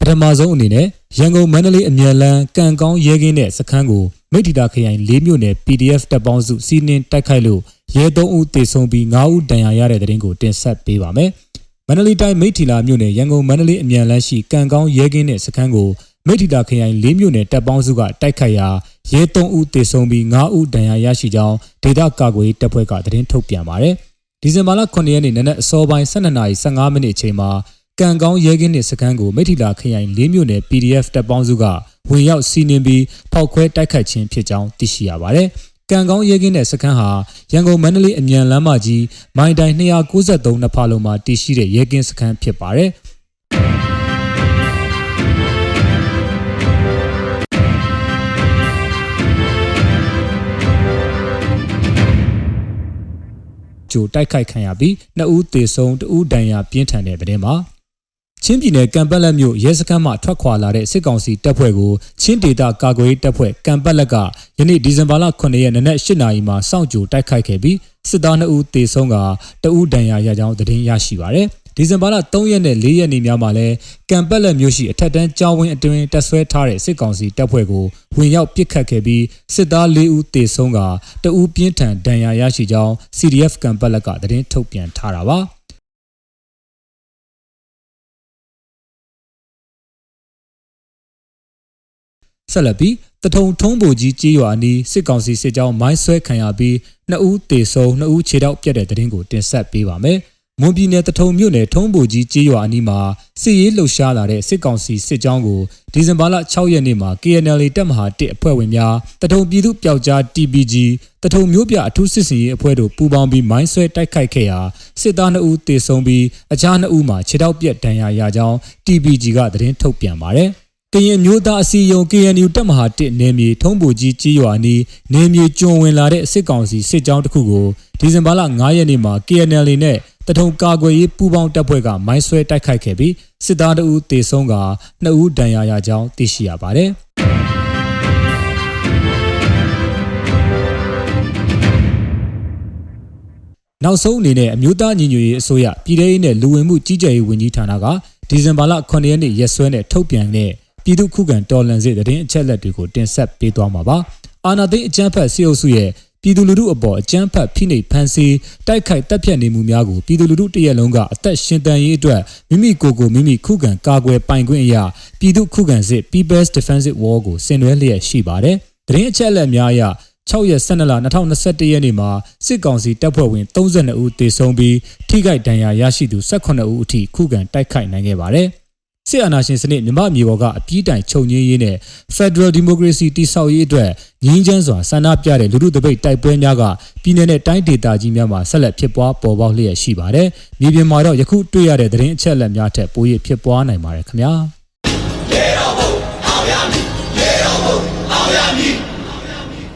ပထမဆုံးအနေနဲ့ရန်ကုန်မန္တလေးအမြန်လန်းကံကောင်းရဲကင်းတဲ့စခန်းကိုမိထီတာခရိုင်၄မြို့နယ် PDF တပ်ပေါင်းစုစီးနင်းတိုက်ခိုက်လို့ရဲ၃ဦးသေဆုံးပြီး၅ဦးဒဏ်ရာရတဲ့တဲ့တင်ကိုတင်ဆက်ပေးပါမယ်။မန္တလေးတိုင်းမိထီလာမြို့နယ်ရန်ကုန်မန္တလေးအမြန်လန်းရှိကံကောင်းရဲကင်းတဲ့စခန်းကိုမိထီလာခရိုင်၄မြို့နယ်တပ်ပေါင်းစုကတိုက်ခိုက်ရာရဲ၃ဦးသေဆုံးပြီး၅ဦးဒဏ်ရာရရှိကြောင်းဒေသကာကွယ်တပ်ဖွဲ့ကသတင်းထုတ်ပြန်ပါတယ်။ဒီဇင်ဘာလ9ရက်နေ့နနက်အစောပိုင်း12:15မိနစ်အချိန်မှာ ကံကောင်းရဲကင်းနှင့်စခန်းကိုမိထီလာခရိုင်၄မြို့နယ် PDF တပ်ပေါင်းစုကဝင်ရောက်စီးနင်းပြီးဖောက်ခွဲတိုက်ခိုက်ခြင်းဖြစ်ကြောင်းသိရှိရပါတယ်။ကံကောင်းရဲကင်းတဲ့စခန်းဟာရန်ကုန်မန္တလေးအမြန်လမ်းမကြီးမိုင်တိုင်293နှစ်ဖာလုံးမှာတည်ရှိတဲ့ရဲကင်းစခန်းဖြစ်ပါတယ်။ကြိုတိုက်ခိုက်ခံရပြီးနှစ်ဦးသေဆုံးတဦးဒဏ်ရာပြင်းထန်တဲ့တဲ့တင်မှာ ချင်းပြည်နယ်ကံပက်လက်မြို့ရဲစခန်းမှထွက်ခွာလာတဲ့စစ်ကောင်စီတပ်ဖွဲ့ကိုချင်းဒေသကာကွယ်ရေးတပ်ဖွဲ့ကံပက်လက်ကယနေ့ဒီဇင်ဘာလ9ရက်နေ့နက်8နာရီမှာစောင့်ကြိုတိုက်ခိုက်ခဲ့ပြီးစစ်သား2ဦးသေဆုံးကတဦးဒဏ်ရာရကြောင်းသတင်းရရှိပါရယ်ဒီဇင်ဘာလ3ရက်နဲ့4ရက်နေ့များမှာလည်းကံပက်လက်မြို့ရှိအထက်တန်းကျောင်းဝင်းအတွင်းတပ်ဆွဲထားတဲ့စစ်ကောင်စီတပ်ဖွဲ့ကိုဝင်ရောက်ပစ်ခတ်ခဲ့ပြီးစစ်သား4ဦးသေဆုံးကတဦးပြင်းထန်ဒဏ်ရာရရှိကြောင်း CDF ကံပက်လက်ကသတင်းထုတ်ပြန်ထားတာပါ ဆက်လက်ပြီးတထုံထုံးပူကြီးကြေးရွာအနီးစစ်ကောင်စီစစ်ကြောင်းမိုင်းဆွဲခံရပြီးနှစ်ဦးသေဆုံးနှစ်ဦးခြေထောက်ပြတ်တဲ့တဲ့တင်ကိုတင်ဆက်ပေးပါမယ်။မွန်ပြည်နယ်တထုံမြို့နယ်ထုံးပူကြီးကြေးရွာအနီးမှာစစ်ရေးလှုပ်ရှားလာတဲ့စစ်ကောင်စီစစ်ကြောင်းကိုဒီဇင်ဘာလ6ရက်နေ့မှာ KNL တပ်မဟာ1အဖွဲ့ဝင်များတထုံပြည်သူ့ပျောက်ကြား TPG တထုံမျိုးပြအထူးစစ်စင်ရေးအဖွဲ့တို့ပူးပေါင်းပြီးမိုင်းဆွဲတိုက်ခိုက်ခဲ့ရာစစ်သား2ဦးသေဆုံးပြီးအခြား2ဦးမှာခြေထောက်ပြတ်ဒဏ်ရာရကြောင်း TPG ကသတင်းထုတ်ပြန်ပါတယ်။ ကရင်မျိုးသားအစည်းအရုံး KNU တပ်မဟာ1နယ်မြေထုံးပူကြီးကြီးရွာနီးနယ်မြေကျွံဝင်လာတဲ့စစ်ကောင်စီစစ်ကြောင်းတစ်ခုကိုဒီဇင်ဘာလ9ရက်နေ့မှာ KNL နဲ့တထုံကာကွယ်ရေးပူးပေါင်းတပ်ဖွဲ့ကမိုင်းဆွဲတိုက်ခိုက်ခဲ့ပြီးစစ်သားတအူးတေဆုံးက2ဦးဒဏ်ရာရကြောင်းသိရှိရပါတယ်နောက်ဆုံးအနေနဲ့အမျိုးသားညီညွတ်ရေးအစိုးရပြည်ထရေးနဲ့လူဝင်မှုကြီးကြပ်ရေးဝန်ကြီးဌာနကဒီဇင်ဘာလ9ရက်နေ့ရက်စွဲနဲ့ထုတ်ပြန်တဲ့ ပြည်သူ့ခုခံတော်လှန်စစ်တရင်အချက်လက်တွေကိုတင်ဆက်ပေးသွားမှာပါ။အာဏာသိမ်းအကြမ်းဖက်စစ်အုပ်စုရဲ့ပြည်သူလူထုအပေါ်အကြမ်းဖက်ဖိနှိပ်ဖန်ဆီးတိုက်ခိုက်တပ်ဖြတ်နေမှုများကိုပြည်သူလူထုတရက်လုံးကအသက်ရှင်တန်ရေးအတွက်မိမိကိုယ်ကိုမိမိခုခံကာကွယ်ပိုင်ခွင့်အရာပြည်သူခုခံစစ် People's Defensive War ကိုဆင်နွှဲလျက်ရှိပါတယ်။တရင်အချက်လက်များအရ6ရက်12လ2021ရက်နေ့မှာစစ်ကောင်စီတပ်ဖွဲ့ဝင်32ဦးသေဆုံးပြီးထိခိုက်ဒဏ်ရာရရှိသူ18ဦးအထိခုခံတိုက်ခိုက်နိုင်ခဲ့ပါတယ်။ စစ်အာဏာရှင်စနစ်မြမအမျိုးပေါ်ကအပြည့်တိုင်ချုပ်ငြင်းရေးနဲ့ Federal Democracy တည်ဆောက်ရေးအတွက်ငြင်းချမ်းစွာဆန္ဒပြတဲ့လူထုတပိတ်တိုက်ပွဲများကပြည်내နဲ့တိုင်းဒေသကြီးများမှာဆက်လက်ဖြစ်ပွားပေါ်ပေါက်လျက်ရှိပါတယ်။မြေပြင်မှာတော့ယခုတွေ့ရတဲ့သတင်းအချက်အလက်များထက်ပို၍ဖြစ်ပွားနိုင်ပါတယ်ခင်ဗျာ။ရေတော်ဘုံအောင်ရမည်ရေတော်ဘုံအောင်ရမည်